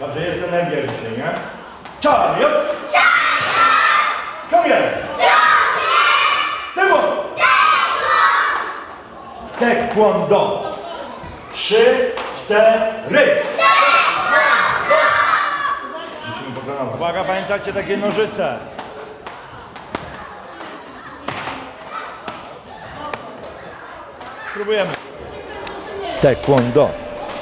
Także jest energia dzisiaj, nie? Chariot! Come here! Taekwondo! Taekwondo! Trzy, cztery! Musimy potrenować. Uwaga, pamiętacie takie nożyce? Próbujemy. Taekwondo,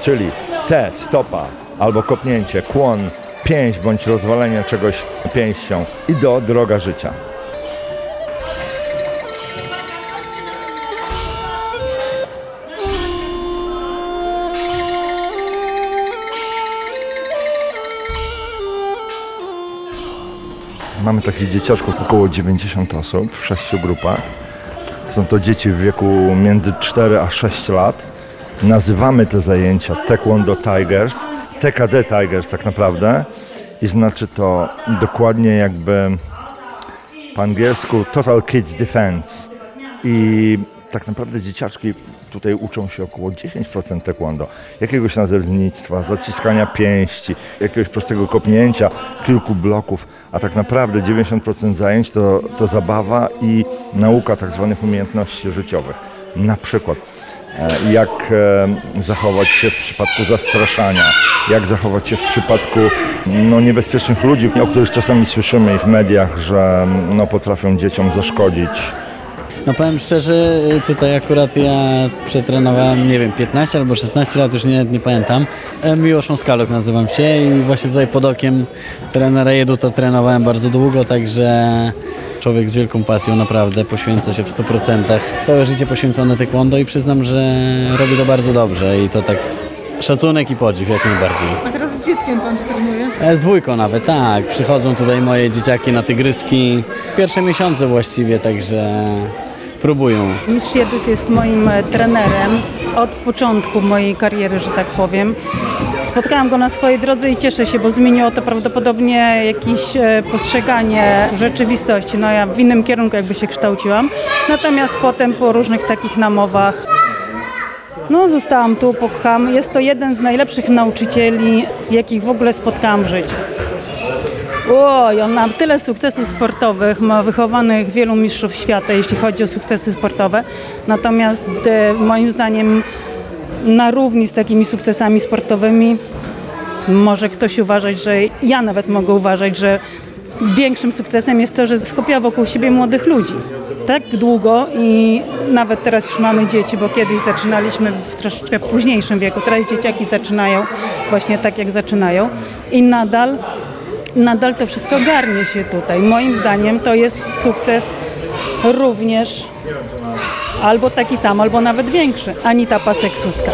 czyli te stopa albo kopnięcie, kłon, pięść bądź rozwalenie czegoś pięścią i do droga życia. Mamy takich dzieciaczków około 90 osób w sześciu grupach. Są to dzieci w wieku między 4 a 6 lat. Nazywamy te zajęcia Taekwondo Tigers, TKD Tigers tak naprawdę. I znaczy to dokładnie jakby po angielsku Total Kids Defense. I tak naprawdę dzieciaczki tutaj uczą się około 10% taekwondo. Jakiegoś nazewnictwa, zaciskania pięści, jakiegoś prostego kopnięcia, kilku bloków, a tak naprawdę 90% zajęć to, to zabawa i nauka tak zwanych umiejętności życiowych. Na przykład jak e, zachować się w przypadku zastraszania, jak zachować się w przypadku no, niebezpiecznych ludzi, o których czasami słyszymy w mediach, że no, potrafią dzieciom zaszkodzić, No powiem szczerze, tutaj akurat ja przetrenowałem, nie wiem, 15 albo 16 lat, już nie, nie pamiętam. E, Miłosz Moskaluk nazywam się i właśnie tutaj pod okiem trenera Jeduta trenowałem bardzo długo, także człowiek z wielką pasją naprawdę poświęca się w 100%. Całe życie poświęcone taekwondo i przyznam, że robi to bardzo dobrze i to tak szacunek i podziw jak najbardziej. A teraz z dzieckiem pan trenuje? E, Z dwójką nawet, tak. Przychodzą tutaj moje dzieciaki na tygryski. Pierwsze miesiące właściwie, także próbują. Mistrz Jedut jest moim e, trenerem od początku mojej kariery, że tak powiem. Spotkałam go na swojej drodze i cieszę się, bo zmieniło to prawdopodobnie jakieś e, postrzeganie rzeczywistości. No ja w innym kierunku jakby się kształciłam. Natomiast potem po różnych takich namowach no zostałam tu, popcham. Jest to jeden z najlepszych nauczycieli, jakich w ogóle spotkałam w życiu. Oj, on ma tyle sukcesów sportowych, ma wychowanych wielu mistrzów świata, jeśli chodzi o sukcesy sportowe. Natomiast e, moim zdaniem na równi z takimi sukcesami sportowymi może ktoś uważać, że ja nawet mogę uważać, że większym sukcesem jest to, że skupiła wokół siebie młodych ludzi. Tak długo i nawet teraz już mamy dzieci, bo kiedyś zaczynaliśmy w troszeczkę późniejszym wieku. Teraz dzieciaki zaczynają właśnie tak, jak zaczynają i nadal nadal to wszystko garnie się tutaj. Moim zdaniem to jest sukces również albo taki sam, albo nawet większy. Anita Pasek-Suska.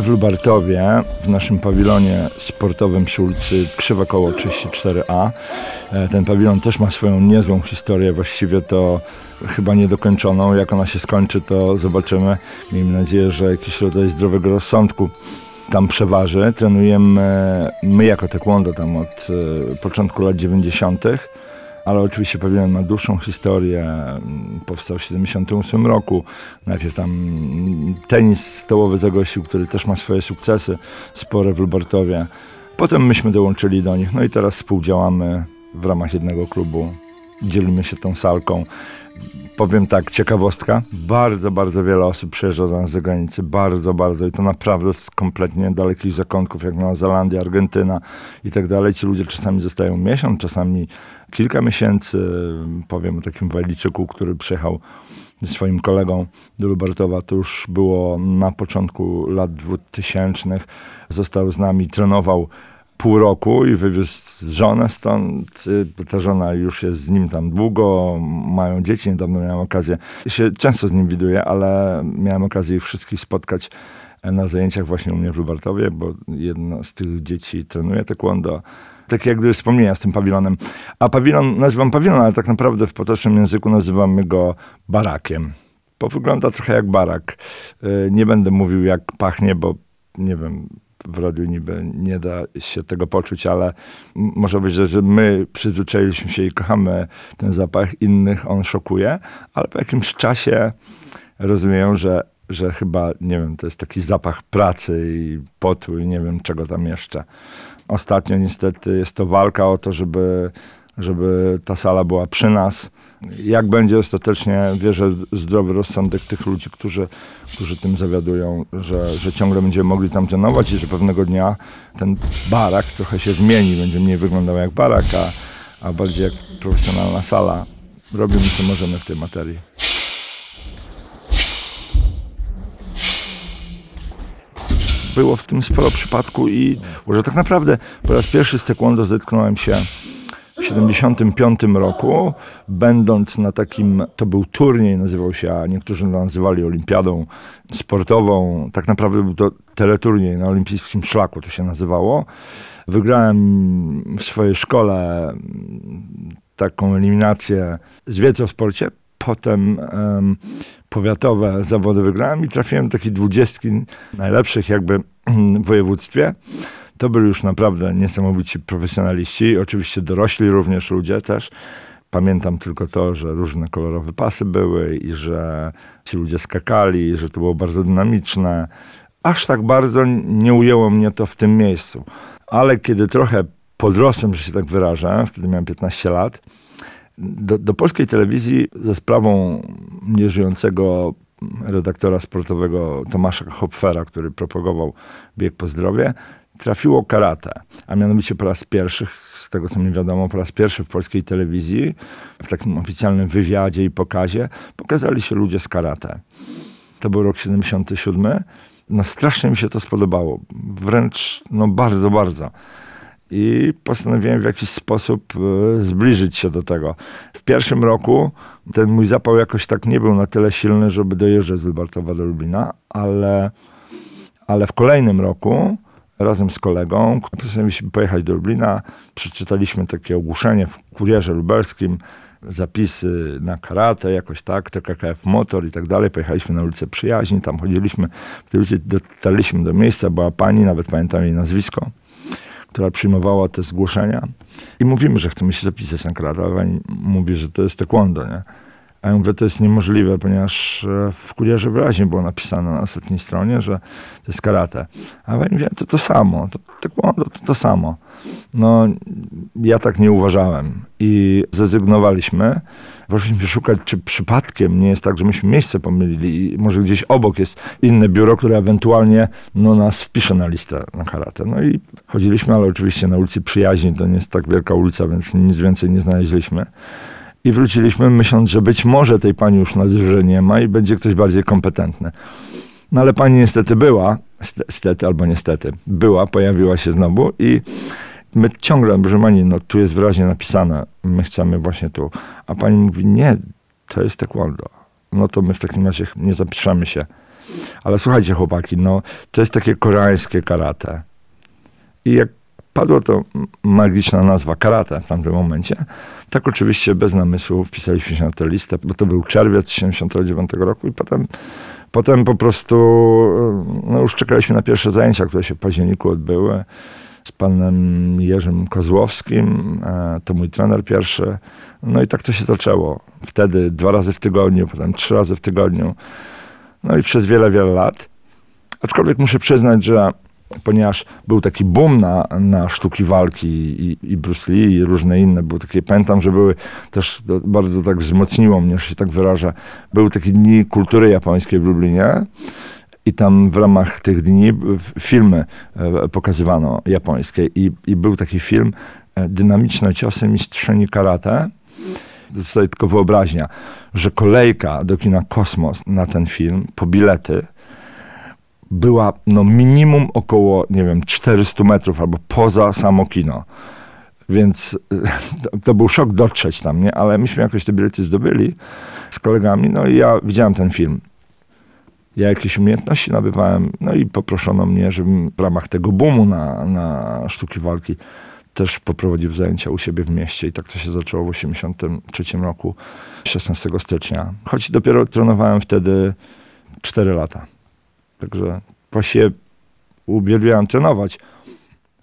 W Lubartowie, w naszym pawilonie sportowym przy ulicy Krzywe Koło 34A. E, Ten pawilon też ma swoją niezłą historię, właściwie to chyba niedokończoną. Jak ona się skończy, to zobaczymy. Miejmy nadzieję, że jakiś rodzaj zdrowego rozsądku tam przeważy. Trenujemy my jako taekwondo tam od e, początku lat 90., ale oczywiście pawilon ma dłuższą historię. Mm, Powstał w 78 roku. Najpierw tam mm, tenis stołowy zagościł, który też ma swoje sukcesy spore w Lubartowie. Potem myśmy dołączyli do nich, no i teraz współdziałamy w ramach jednego klubu. Dzielimy się tą salką. Powiem tak, ciekawostka. Bardzo, bardzo wiele osób przyjeżdża do nas z zagranicy. Bardzo, bardzo. I to naprawdę z kompletnie dalekich zakątków, jak Nowa Zelandia, Argentyna i tak dalej. Ci ludzie czasami zostają miesiąc, czasami kilka miesięcy. Powiem o takim Wajliczyku, który przyjechał swoim kolegą do Lubartowa. To już było na początku lat 2000. Został z nami, trenował pół roku i wywiózł żonę stąd. Y, Ta żona już jest z nim tam długo, mają dzieci. Niedawno miałem okazję, się często z nim widuję, ale miałem okazję ich wszystkich spotkać na zajęciach właśnie u mnie w Lubartowie, bo jedno z tych dzieci trenuje taekwondo. Takie jak gdyby wspomnienia z tym pawilonem. A pawilon, nazywam pawilon, ale tak naprawdę w potocznym języku nazywamy go barakiem. Bo wygląda trochę jak barak. Y, Nie będę mówił jak pachnie, bo nie wiem, w radiu niby nie da się tego poczuć, ale może być, że my przyzwyczailiśmy się i kochamy ten zapach, innych on szokuje, ale po jakimś czasie rozumieją, że, że chyba, nie wiem, to jest taki zapach pracy i potu i nie wiem czego tam jeszcze. Ostatnio niestety jest to walka o to, żeby, żeby ta sala była przy nas. Jak będzie ostatecznie, wierzę zdrowy rozsądek tych ludzi, którzy, którzy tym zawiadują, że, że ciągle będziemy mogli tam trenować i że pewnego dnia ten barak trochę się zmieni, będzie mniej wyglądał jak barak, a, a bardziej jak profesjonalna sala. Robimy co możemy w tej materii. było w tym sporo przypadku i że tak naprawdę po raz pierwszy z taekwondo zetknąłem się 75 roku, będąc na takim, to był turniej, nazywał się, a niektórzy nazywali olimpiadą sportową. Tak naprawdę był to teleturniej na olimpijskim szlaku, to się nazywało. Wygrałem w swojej szkole taką eliminację z wiedzy o sporcie. Potem em, powiatowe zawody wygrałem i trafiłem do takiej dwudziestki najlepszych jakby w województwie. To byli już naprawdę niesamowici profesjonaliści, oczywiście dorośli również ludzie też. Pamiętam tylko to, że różne kolorowe pasy były i że ci ludzie skakali, że to było bardzo dynamiczne. Aż tak bardzo nie ujęło mnie to w tym miejscu. Ale kiedy trochę podrosłem, że się tak wyrażę, wtedy miałem 15 lat, do, do polskiej telewizji ze sprawą nieżyjącego redaktora sportowego Tomasza Hopfera, który propagował bieg po zdrowie, trafiło karate. A mianowicie po raz pierwszy, z tego co mi wiadomo, po raz pierwszy w polskiej telewizji, w takim oficjalnym wywiadzie i pokazie, pokazali się ludzie z karate. To był rok 77. No strasznie mi się to spodobało. Wręcz, no bardzo, bardzo i postanowiłem w jakiś sposób e, zbliżyć się do tego. W pierwszym roku ten mój zapał jakoś tak nie był na tyle silny, żeby dojeżdżać z Lubartowa do Lublina, ale, ale w kolejnym roku razem z kolegą postanowiliśmy pojechać do Lublina. Przeczytaliśmy takie ogłoszenie w kurierze lubelskim, zapisy na karate, jakoś tak, TKKF Motor i tak dalej. Pojechaliśmy na ulicę Przyjaźni, tam chodziliśmy, w tej ulicy dotarliśmy do miejsca, była pani, nawet pamiętam jej nazwisko, która przyjmowała te zgłoszenia i mówimy, że chcemy się zapisać na karate, a pani mówi, że to jest taekwondo, nie? A ja mówię, to jest niemożliwe, ponieważ e, w kurierze wyraźnie było napisane na ostatniej stronie, że to jest karate. A pani mówi, to to samo, to taekwondo to to samo. No, ja tak nie uważałem i zrezygnowaliśmy. Poszliśmy szukać, czy przypadkiem nie jest tak, że myśmy miejsce pomylili i może gdzieś obok jest inne biuro, które ewentualnie no, nas wpisze na listę na karate. No i chodziliśmy, ale oczywiście na ulicy Przyjaźni, to nie jest tak wielka ulica, więc nic więcej nie znaleźliśmy. I wróciliśmy myśląc, że być może tej pani już na dyżurze nie ma i będzie ktoś bardziej kompetentny. No ale pani niestety była, st- stety albo niestety, była, pojawiła się znowu i my ciągle, proszę pani, no tu jest wyraźnie napisane, my chcemy właśnie tu. A pani mówi, nie, to jest taekwondo. No to my w takim razie nie zapiszemy się. Ale słuchajcie chłopaki, no to jest takie koreańskie karate. I jak padła to magiczna nazwa karate w tamtym momencie, tak oczywiście bez namysłu wpisaliśmy się na tę listę, bo to był czerwiec 79 roku i potem, potem po prostu no już czekaliśmy na pierwsze zajęcia, które się w październiku odbyły z panem Jerzym Kozłowskim, e, to mój trener pierwszy. No i tak to się zaczęło. Wtedy dwa razy w tygodniu, potem trzy razy w tygodniu. No i przez wiele, wiele lat. Aczkolwiek muszę przyznać, że ponieważ był taki boom na, na sztuki walki i, i Bruce Lee i różne inne, były takie, pamiętam, że były też, bardzo tak wzmocniło mnie, że się tak wyrażę, były takie dni kultury japońskiej w Lublinie i tam w ramach tych dni filmy e, pokazywano japońskie i, i był taki film e, Dynamiczne ciosy mistrzyni karate. To tylko wyobraźnia, że kolejka do kina Kosmos na ten film po bilety była no minimum około, nie wiem, 400 metrów albo poza samo kino. Więc y, to, to był szok dotrzeć tam, nie? Ale myśmy jakoś te bilety zdobyli z kolegami, no i ja widziałem ten film. Ja jakieś umiejętności nabywałem, no i poproszono mnie, żebym w ramach tego boomu na, na sztuki walki też poprowadził zajęcia u siebie w mieście i tak to się zaczęło w 83 roku, 16 stycznia. Choć dopiero trenowałem wtedy 4 lata. Także właściwie uwielbiałem trenować.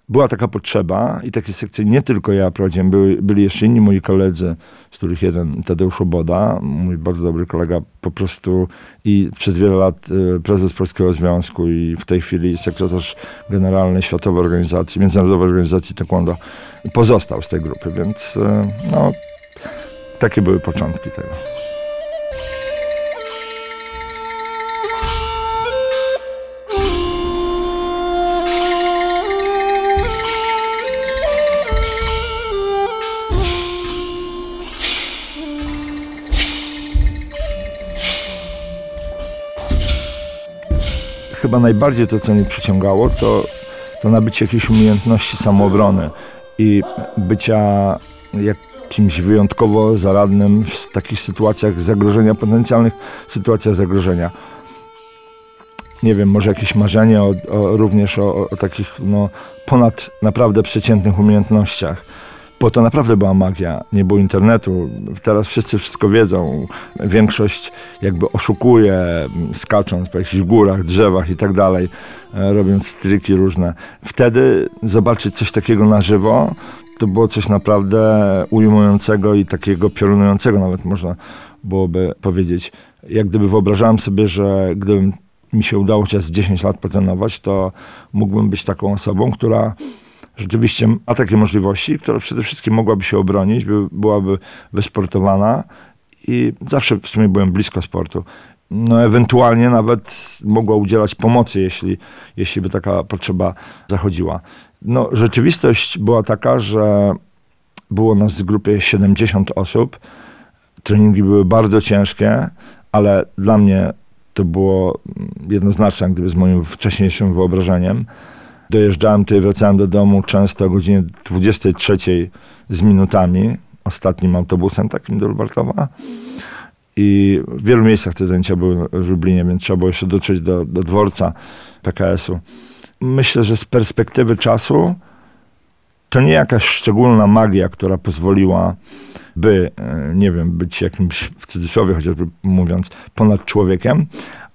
Była taka potrzeba i takie sekcje nie tylko ja prowadziłem, były, byli jeszcze inni moi koledzy, z których jeden Tadeusz Oboda, mój bardzo dobry kolega, po prostu i przez wiele lat y, prezes Polskiego Związku i w tej chwili sekretarz generalny Światowej Organizacji, Międzynarodowej Organizacji Taekwondo pozostał z tej grupy, więc y, no, takie były początki tego. Chyba najbardziej to, co mnie przyciągało, to, to nabycie jakiejś umiejętności samoobrony i bycia jakimś wyjątkowo zaradnym w takich sytuacjach zagrożenia, potencjalnych sytuacjach zagrożenia. Nie wiem, może jakieś marzenie o, o, również o, o takich no, ponad naprawdę przeciętnych umiejętnościach bo to naprawdę była magia. Nie było internetu. Teraz wszyscy wszystko wiedzą. Większość jakby oszukuje, skacząc po jakichś górach, drzewach i tak dalej, e, robiąc triki różne. Wtedy zobaczyć coś takiego na żywo, to było coś naprawdę ujmującego i takiego piorunującego nawet można byłoby powiedzieć. Jak gdyby wyobrażałem sobie, że gdybym mi się udało chociaż 10 lat potrenować, to mógłbym być taką osobą, która rzeczywiście ma takie możliwości, która przede wszystkim mogłaby się obronić, by, byłaby wysportowana i zawsze w sumie byłem blisko sportu. No ewentualnie nawet mogła udzielać pomocy, jeśli, jeśli by taka potrzeba zachodziła. No rzeczywistość była taka, że było nas w grupie 70 osób. Treningi były bardzo ciężkie, ale dla mnie to było jednoznaczne, gdyby z moim wcześniejszym wyobrażeniem. Dojeżdżałem tutaj, wracałem do domu często o godzinie 23 z minutami, ostatnim autobusem takim do Lubartowa. I w wielu miejscach te zajęcia były w Lublinie, więc trzeba było jeszcze dotrzeć do, do dworca PKS-u. Myślę, że z perspektywy czasu to nie jakaś szczególna magia, która pozwoliła by, e, nie wiem, być jakimś, w cudzysłowie chociażby mówiąc, ponad człowiekiem,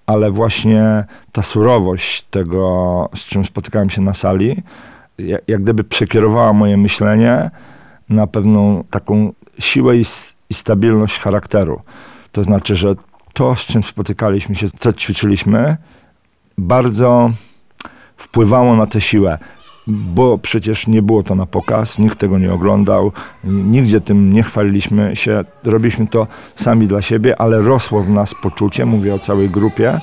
ale właśnie ta surowość tego, z czym spotykałem się na sali, jak, jak gdyby przekierowała moje myślenie na pewną taką siłę i, i stabilność charakteru. To znaczy, że to, z czym spotykaliśmy się, co ćwiczyliśmy, bardzo wpływało na tę siłę bo przecież nie było to na pokaz, nikt tego nie oglądał, nigdzie tym nie chwaliliśmy się, robiliśmy to sami dla siebie, ale rosło w nas poczucie, mówię o całej grupie,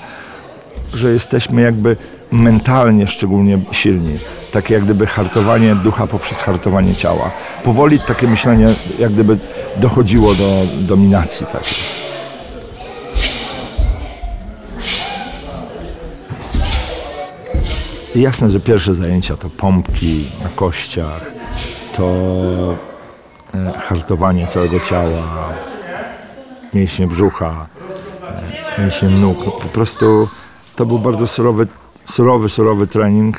że jesteśmy jakby mentalnie szczególnie silni. Takie jak gdyby hartowanie ducha poprzez hartowanie ciała. Powoli takie myślenie jak gdyby dochodziło do dominacji takiej. Jasne, że pierwsze zajęcia to pompki na kościach, to e, hartowanie całego ciała, mięśnie brzucha, e, mięśnie nóg. Po prostu to był bardzo surowy, surowy, surowy trening.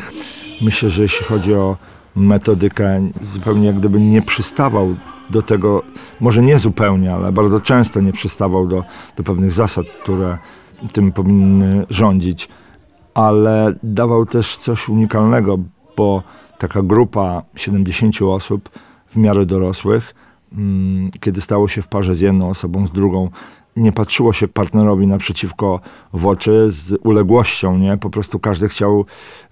Myślę, że jeśli chodzi o metodykę, zupełnie jak gdyby nie przystawał do tego, może nie zupełnie, ale bardzo często nie przystawał do, do pewnych zasad, które tym powinny rządzić ale dawał też coś unikalnego, bo taka grupa 70 osób w miarę dorosłych, mm, kiedy stało się w parze z jedną osobą, z drugą, nie patrzyło się partnerowi naprzeciwko w oczy z uległością, nie? Po prostu każdy chciał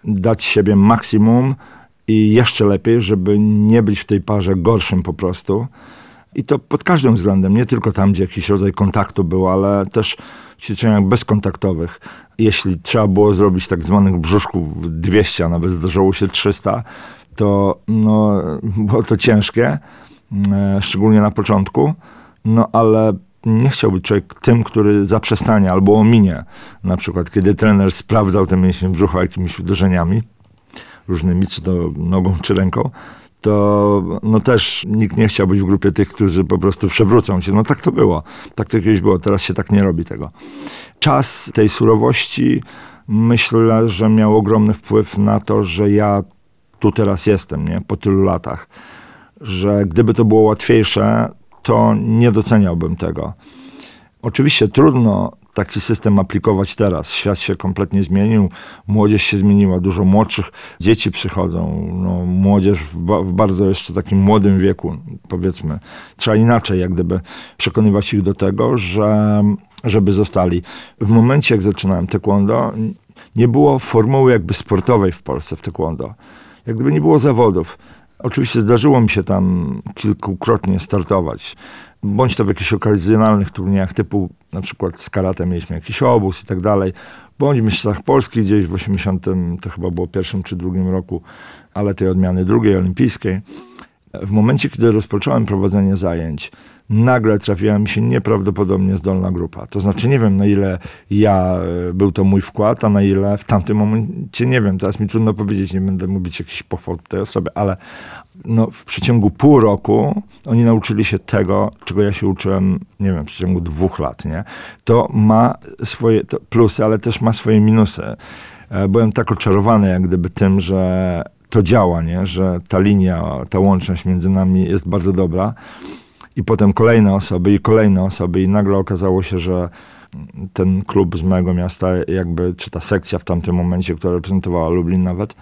dać siebie maksimum i jeszcze lepiej, żeby nie być w tej parze gorszym po prostu. I to pod każdym względem, nie tylko tam, gdzie jakiś rodzaj kontaktu był, ale też w ćwiczeniach bezkontaktowych. Jeśli trzeba było zrobić tak zwanych brzuszków 200, a nawet zdarzało się 300, to no, było to ciężkie, e, szczególnie na początku, no ale nie chciał być człowiek tym, który zaprzestanie albo ominie. Na przykład, kiedy trener sprawdzał te mięśnie brzucha jakimiś uderzeniami różnymi, czy to nogą, czy ręką, to no też nikt nie chciał być w grupie tych, którzy po prostu przewrócą się. No tak to było. Tak to kiedyś było. Teraz się tak nie robi tego. Czas tej surowości myślę, że miał ogromny wpływ na to, że ja tu teraz jestem, nie? Po tylu latach. Że gdyby to było łatwiejsze, to nie doceniałbym tego. Oczywiście trudno taki system aplikować teraz. Świat się kompletnie zmienił, młodzież się zmieniła, dużo młodszych dzieci przychodzą, no, młodzież w, ba w bardzo jeszcze takim młodym wieku, powiedzmy. Trzeba inaczej jak gdyby przekonywać ich do tego, że, żeby zostali. W momencie, jak zaczynałem taekwondo, nie było formuły jakby sportowej w Polsce w taekwondo. Jak gdyby nie było zawodów. Oczywiście zdarzyło mi się tam kilkukrotnie startować. Bądź to w jakichś okazjonalnych turniejach typu na przykład z karate mieliśmy jakiś obóz i tak dalej. Bądź w Mistrzostwach Polski gdzieś w 80, to chyba było pierwszym czy drugim roku, ale tej odmiany drugiej olimpijskiej. W momencie, kiedy rozpocząłem prowadzenie zajęć, nagle trafiła mi się nieprawdopodobnie zdolna grupa. To znaczy nie wiem na ile ja, e, był to mój wkład, a na ile w tamtym momencie nie wiem. Teraz mi trudno powiedzieć, nie będę mówić jakiś pochwał tej osoby, ale no, w przeciągu pół roku oni nauczyli się tego, czego ja się uczyłem, nie wiem, w przeciągu dwóch lat, nie? To ma swoje to plusy, ale też ma swoje minusy. E, byłem tak oczarowany jak gdyby tym, że to działa, nie? że ta linia, ta łączność między nami jest bardzo dobra i potem kolejne osoby i kolejne osoby i nagle okazało się, że ten klub z mojego miasta, jakby, czy ta sekcja w tamtym momencie, która reprezentowała Lublin nawet,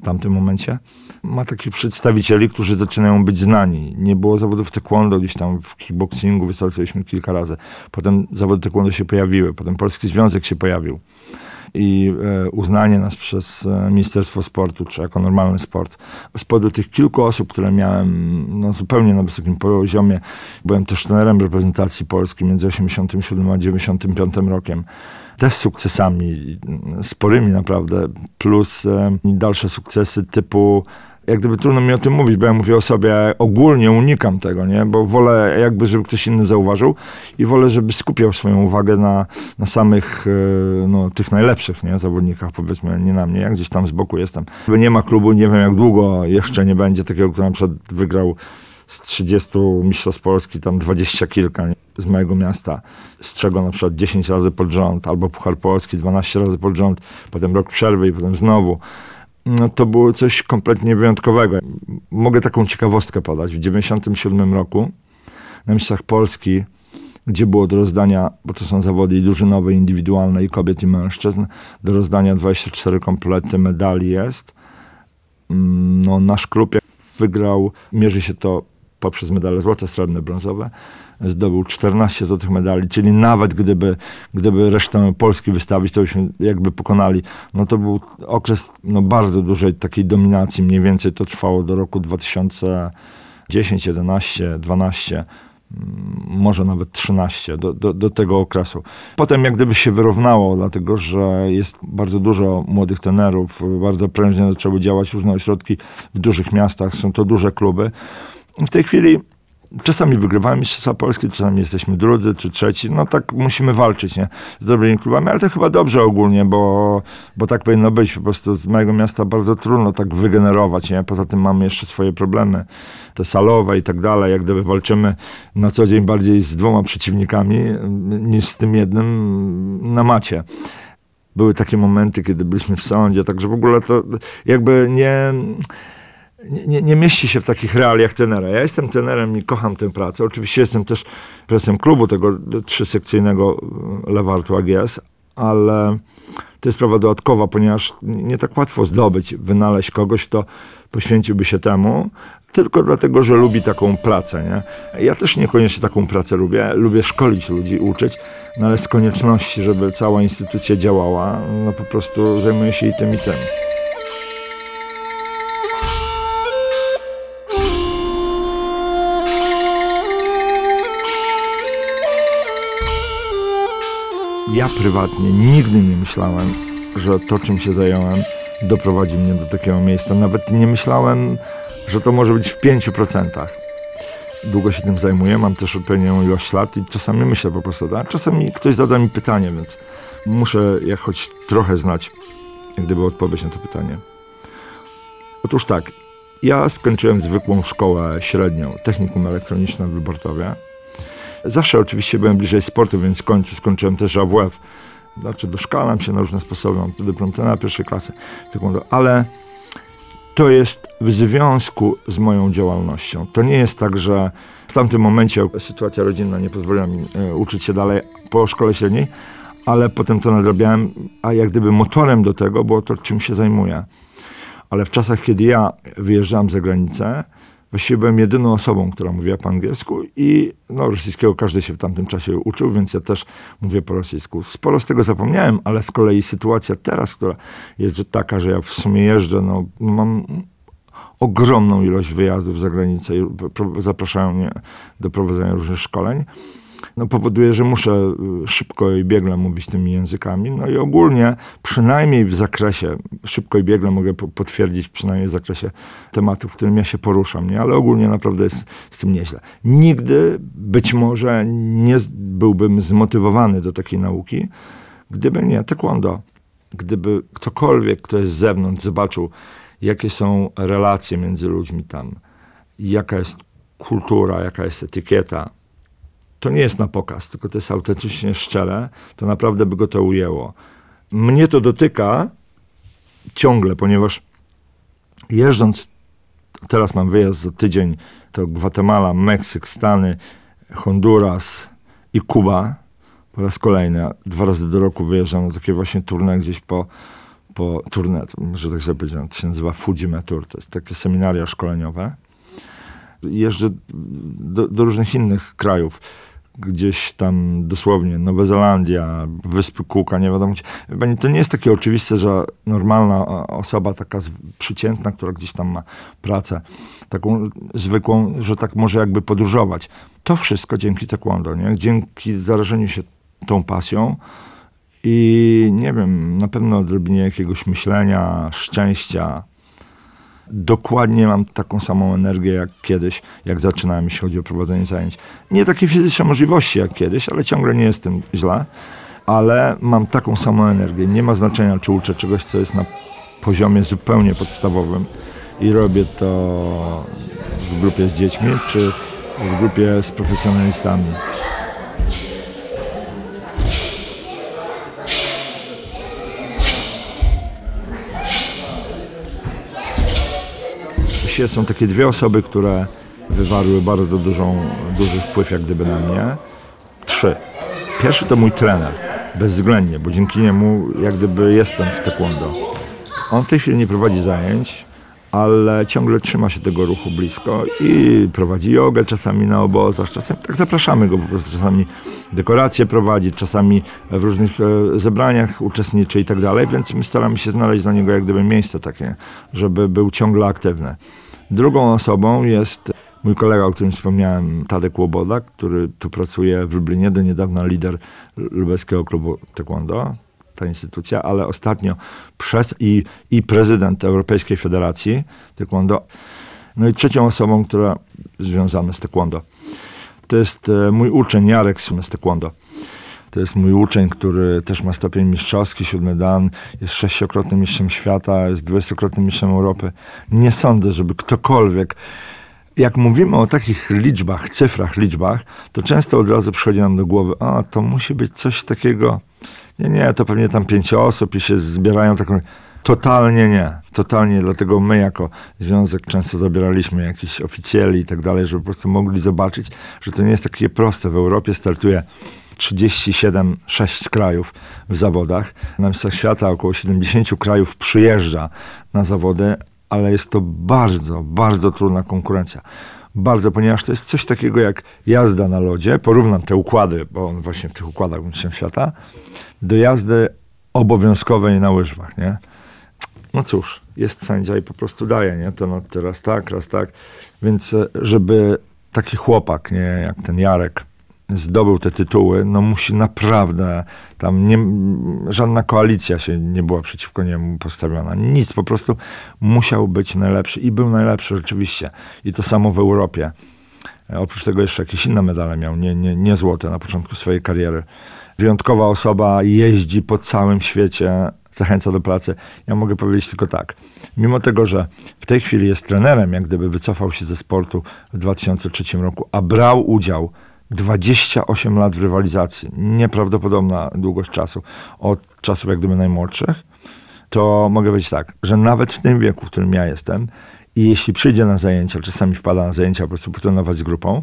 w tamtym momencie, ma takich przedstawicieli, którzy zaczynają być znani. Nie było zawodów taekwondo, gdzieś tam w kickboxingu wystartowaliśmy kilka razy. Potem zawody taekwondo się pojawiły, potem Polski Związek się pojawił i e, uznanie nas przez e, Ministerstwo Sportu, czy jako normalny sport. Z powodu tych kilku osób, które miałem no, zupełnie na wysokim poziomie, byłem też trenerem reprezentacji Polski między 87 a 95 rokiem też sukcesami, sporymi naprawdę, plus e, dalsze sukcesy typu jak gdyby trudno mi o tym mówić, bo ja mówię o sobie, ogólnie unikam tego, nie? Bo wolę jakby, żeby ktoś inny zauważył i wolę, żeby skupiał swoją uwagę na, na samych, e, no, tych najlepszych, nie? Zawodnikach, powiedzmy, nie na mnie, ja gdzieś tam z boku jestem. Nie ma klubu, nie wiem jak długo jeszcze nie będzie takiego, który na przykład wygrał z 30 mistrzostw Polski, tam 20 kilka nie? z mojego miasta, z czego na przykład 10 razy pod rząd, albo Puchar Polski 12 razy pod rząd, potem rok przerwy i potem znowu no to było coś kompletnie wyjątkowego. Mogę taką ciekawostkę podać. W 1997 roku na Mistrzach Polski, gdzie było do rozdania, bo to są zawody drużynowe, indywidualne, i kobiet, i mężczyzn, do rozdania 24 komplety medali jest. Mm, no, nasz klub wygrał, mierzy się to poprzez medale złote, srebrne, brązowe zdobył 14 do tych medali, czyli nawet gdyby, gdyby resztę Polski wystawić, to byśmy jakby pokonali. No to był okres no, bardzo dużej takiej dominacji, mniej więcej to trwało do roku 2010, 11, 12 może nawet 13 do, do, do, tego okresu. Potem jak gdyby się wyrównało, dlatego że jest bardzo dużo młodych tenerów, bardzo prężnie zaczęły działać różne ośrodki w dużych miastach, są to duże kluby. W tej chwili Czasami wygrywamy Mistrzostwa Polskie, czasami jesteśmy drudzy czy trzeci. No tak musimy walczyć, nie? Z dobrymi klubami, ale to chyba dobrze ogólnie, bo, bo tak powinno być. Po prostu z mojego miasta bardzo trudno tak wygenerować, nie? Poza tym mamy jeszcze swoje problemy, te salowe i tak dalej. Jak gdyby walczymy na co dzień bardziej z dwoma przeciwnikami niż z tym jednym na macie były takie momenty, kiedy byliśmy w sądzie, także w ogóle to jakby nie nie, nie, mieści się w takich realiach tenera. Ja jestem tenerem i kocham tę pracę. Oczywiście jestem też prezesem klubu tego trzysekcyjnego e, Lewartu AGS, ale to jest sprawa dodatkowa, ponieważ nie tak łatwo zdobyć, wynaleźć kogoś, kto poświęciłby się temu, tylko dlatego, że lubi taką pracę. Nie? Ja też niekoniecznie taką pracę lubię. Lubię szkolić ludzi, uczyć, no ale z konieczności, żeby cała instytucja działała, no po prostu zajmuję się i tym, i tym. Ja prywatnie nigdy nie myślałem, że to, czym się zająłem, doprowadzi mnie do takiego miejsca. Nawet nie myślałem, że to może być w 5%. Długo się tym zajmuję, mam też odpowiednią ilość lat i czasami myślę po prostu, tak? czasami ktoś zada mi pytanie, więc muszę jak choć trochę znać, jak gdyby odpowiedź na to pytanie. Otóż tak, ja skończyłem zwykłą szkołę średnią, technikum elektroniczne w Lubartowie Zawsze oczywiście byłem bliżej sportu, więc w końcu skończyłem też AWF. Znaczy doszkalam się na różne sposoby, mam dyplom na pierwszej klasy, ale to jest w związku z moją działalnością. To nie jest tak, że w tamtym momencie sytuacja rodzinna nie pozwoliła mi e, uczyć się dalej po szkole średniej, ale potem to nadrabiałem, a jak gdyby motorem do tego było to, czym się zajmuję. Ale w czasach, kiedy ja wyjeżdżałem za granicę, właściwie byłem jedyną osobą, która mówiła po angielsku i no, rosyjskiego każdy się w tamtym czasie uczył, więc ja też mówię po rosyjsku. Sporo z tego zapomniałem, ale z kolei sytuacja teraz, która jest taka, że ja w sumie jeżdżę, no, mam ogromną ilość wyjazdów za granicę i zapraszają mnie do prowadzenia różnych szkoleń no, powoduje, że muszę y, szybko i biegle mówić tymi językami. No i ogólnie, przynajmniej w zakresie, szybko i biegle mogę po- potwierdzić, przynajmniej w zakresie tematów, w którym ja się poruszam, nie? ale ogólnie naprawdę jest z tym nieźle. Nigdy być może nie byłbym zmotywowany do takiej nauki, gdyby nie taekwondo. Gdyby ktokolwiek, kto jest z zewnątrz, zobaczył, jakie są relacje między ludźmi tam, jaka jest kultura, jaka jest etykieta, to nie jest na pokaz, tylko to jest autentycznie szczere, to naprawdę by go to ujęło. Mnie to dotyka ciągle, ponieważ jeżdżąc, teraz mam wyjazd za tydzień, to Gwatemala, Meksyk, Stany, Honduras i Kuba po raz kolejny. Dwa razy do roku wyjeżdżam na takie właśnie tournée gdzieś po, po tournée, to może tak sobie powiedziałem, to się nazywa Fujime Tour, to jest takie seminaria szkoleniowe. Jeżdżę do, do różnych innych krajów gdzieś tam dosłownie Nowa Zelandia, Wyspy Kuka, nie wiadomo gdzie. To nie jest takie oczywiste, że normalna o- osoba taka przeciętna, która gdzieś tam ma pracę taką zwykłą, że tak może jakby podróżować. To wszystko dzięki taekwondo, nie? Dzięki zarażeniu się tą pasją i nie wiem, na pewno odrobinie jakiegoś myślenia, szczęścia, dokładnie mam taką samą energię jak kiedyś, jak zaczynałem, jeśli chodzi o prowadzenie zajęć. Nie takie fizyczne możliwości jak kiedyś, ale ciągle nie jestem źle. Ale mam taką samą energię. Nie ma znaczenia, czy uczę czegoś, co jest na poziomie zupełnie podstawowym i robię to w grupie z dziećmi, czy w grupie z profesjonalistami. Są takie dwie osoby, które wywarły bardzo dużą, duży wpływ jak gdyby na mnie. Trzy. Pierwszy to mój trener, bezwzględnie, bo dzięki niemu jak gdyby jestem w taekwondo. On w tej chwili nie prowadzi zajęć, ale ciągle trzyma się tego ruchu blisko i prowadzi jogę czasami na obozach, czasami tak zapraszamy go po prostu, czasami dekoracje prowadzi, czasami w różnych e, zebraniach uczestniczy i tak dalej, więc my staramy się znaleźć dla niego jak gdyby miejsce takie, żeby był ciągle aktywny. Drugą osobą jest mój kolega, o którym wspomniałem, Tadek Łoboda, który tu pracuje w Lublinie, do niedawna lider lubelskiego klubu taekwondo, ta instytucja, ale ostatnio przez i, i prezydent Europejskiej Federacji Taekwondo. No i trzecią osobą, która związana z taekwondo. To jest e, mój uczeń Jarek z taekwondo. To jest mój uczeń, który też ma stopień mistrzowski, siódmy dan, jest sześciokrotnym mistrzem świata, jest dwudziestokrotnym mistrzem Europy. Nie sądzę, żeby ktokolwiek jak mówimy o takich liczbach, cyfrach, liczbach, to często od razu przychodzi nam do głowy, a to musi być coś takiego, nie, nie, to pewnie tam pięć osób i się zbierają taką... Totalnie nie, totalnie, dlatego my jako związek często zabieraliśmy jakichś oficjeli i tak dalej, żeby po prostu mogli zobaczyć, że to nie jest takie proste. W Europie startuje 37, 6 krajów w zawodach. Na Mistrzostwach Świata około 70 krajów przyjeżdża na zawody, ale jest to bardzo, bardzo trudna konkurencja. Bardzo, ponieważ to jest coś takiego jak jazda na lodzie. Porównam te układy, bo on właśnie w tych układach mistrzem świata, do jazdy obowiązkowej na łyżwach, nie? No cóż, jest sędzia i po prostu daje, nie? To no, teraz tak, raz tak. Więc e, żeby taki chłopak, nie, jak ten Jarek, zdobył te tytuły, no musi naprawdę, tam nie, żadna koalicja się nie była przeciwko niemu postawiona. Nic, po prostu musiał być najlepszy i był najlepszy rzeczywiście. I to samo w Europie. Oprócz tego jeszcze jakieś inne medale miał, nie, nie, nie złote na początku swojej kariery. Wyjątkowa osoba, jeździ po całym świecie, zachęca do pracy. Ja mogę powiedzieć tylko tak. Mimo tego, że w tej chwili jest trenerem, jak gdyby wycofał się ze sportu w 2003 roku, a brał udział 28 lat w rywalizacji, nieprawdopodobna długość czasu, od czasów jak gdyby najmłodszych, to mogę powiedzieć tak, że nawet w tym wieku, w którym ja jestem, i jeśli przyjdzie na zajęcia, czasami wpada na zajęcia po prostu potrenować z grupą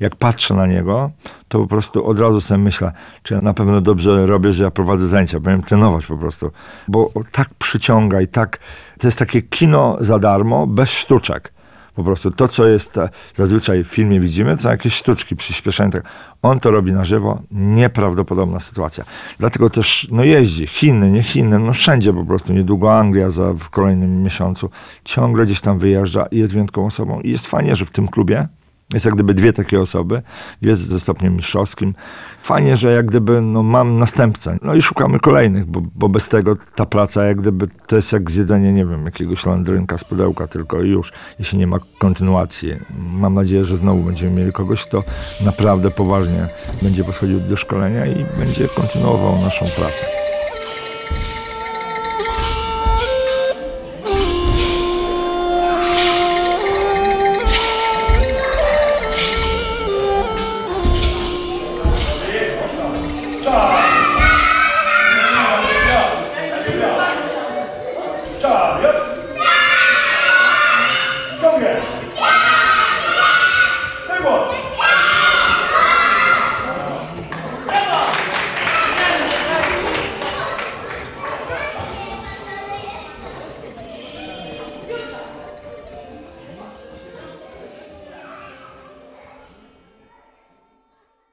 jak patrzę na niego, to po prostu od razu sobie myślę, czy ja na pewno dobrze robię, że ja prowadzę zajęcia, powinien trenować po prostu, bo tak przyciąga i tak, to jest takie kino za darmo, bez sztuczek. Po prostu to, co jest e, zazwyczaj w filmie widzimy, to jakieś sztuczki, przyspieszenie. Tak. On to robi na żywo, nieprawdopodobna sytuacja. Dlatego też no jeździ, Chiny, nie Chiny, no wszędzie po prostu, niedługo Anglia za, w kolejnym miesiącu, ciągle gdzieś tam wyjeżdża i jest wyjątkową osobą. I jest fajnie, że w tym klubie jest jak gdyby dwie takie osoby, dwie ze stopniem mistrzowskim. Fajnie, że jak gdyby no, mam następcę. No i szukamy kolejnych, bo, bo bez tego ta praca jak gdyby to jest jak zjedzenie, nie wiem, jakiegoś landrynka z pudełka tylko i już, jeśli nie ma kontynuacji. Mam nadzieję, że znowu będziemy mieli kogoś, kto naprawdę poważnie będzie podchodził do szkolenia i będzie kontynuował naszą pracę.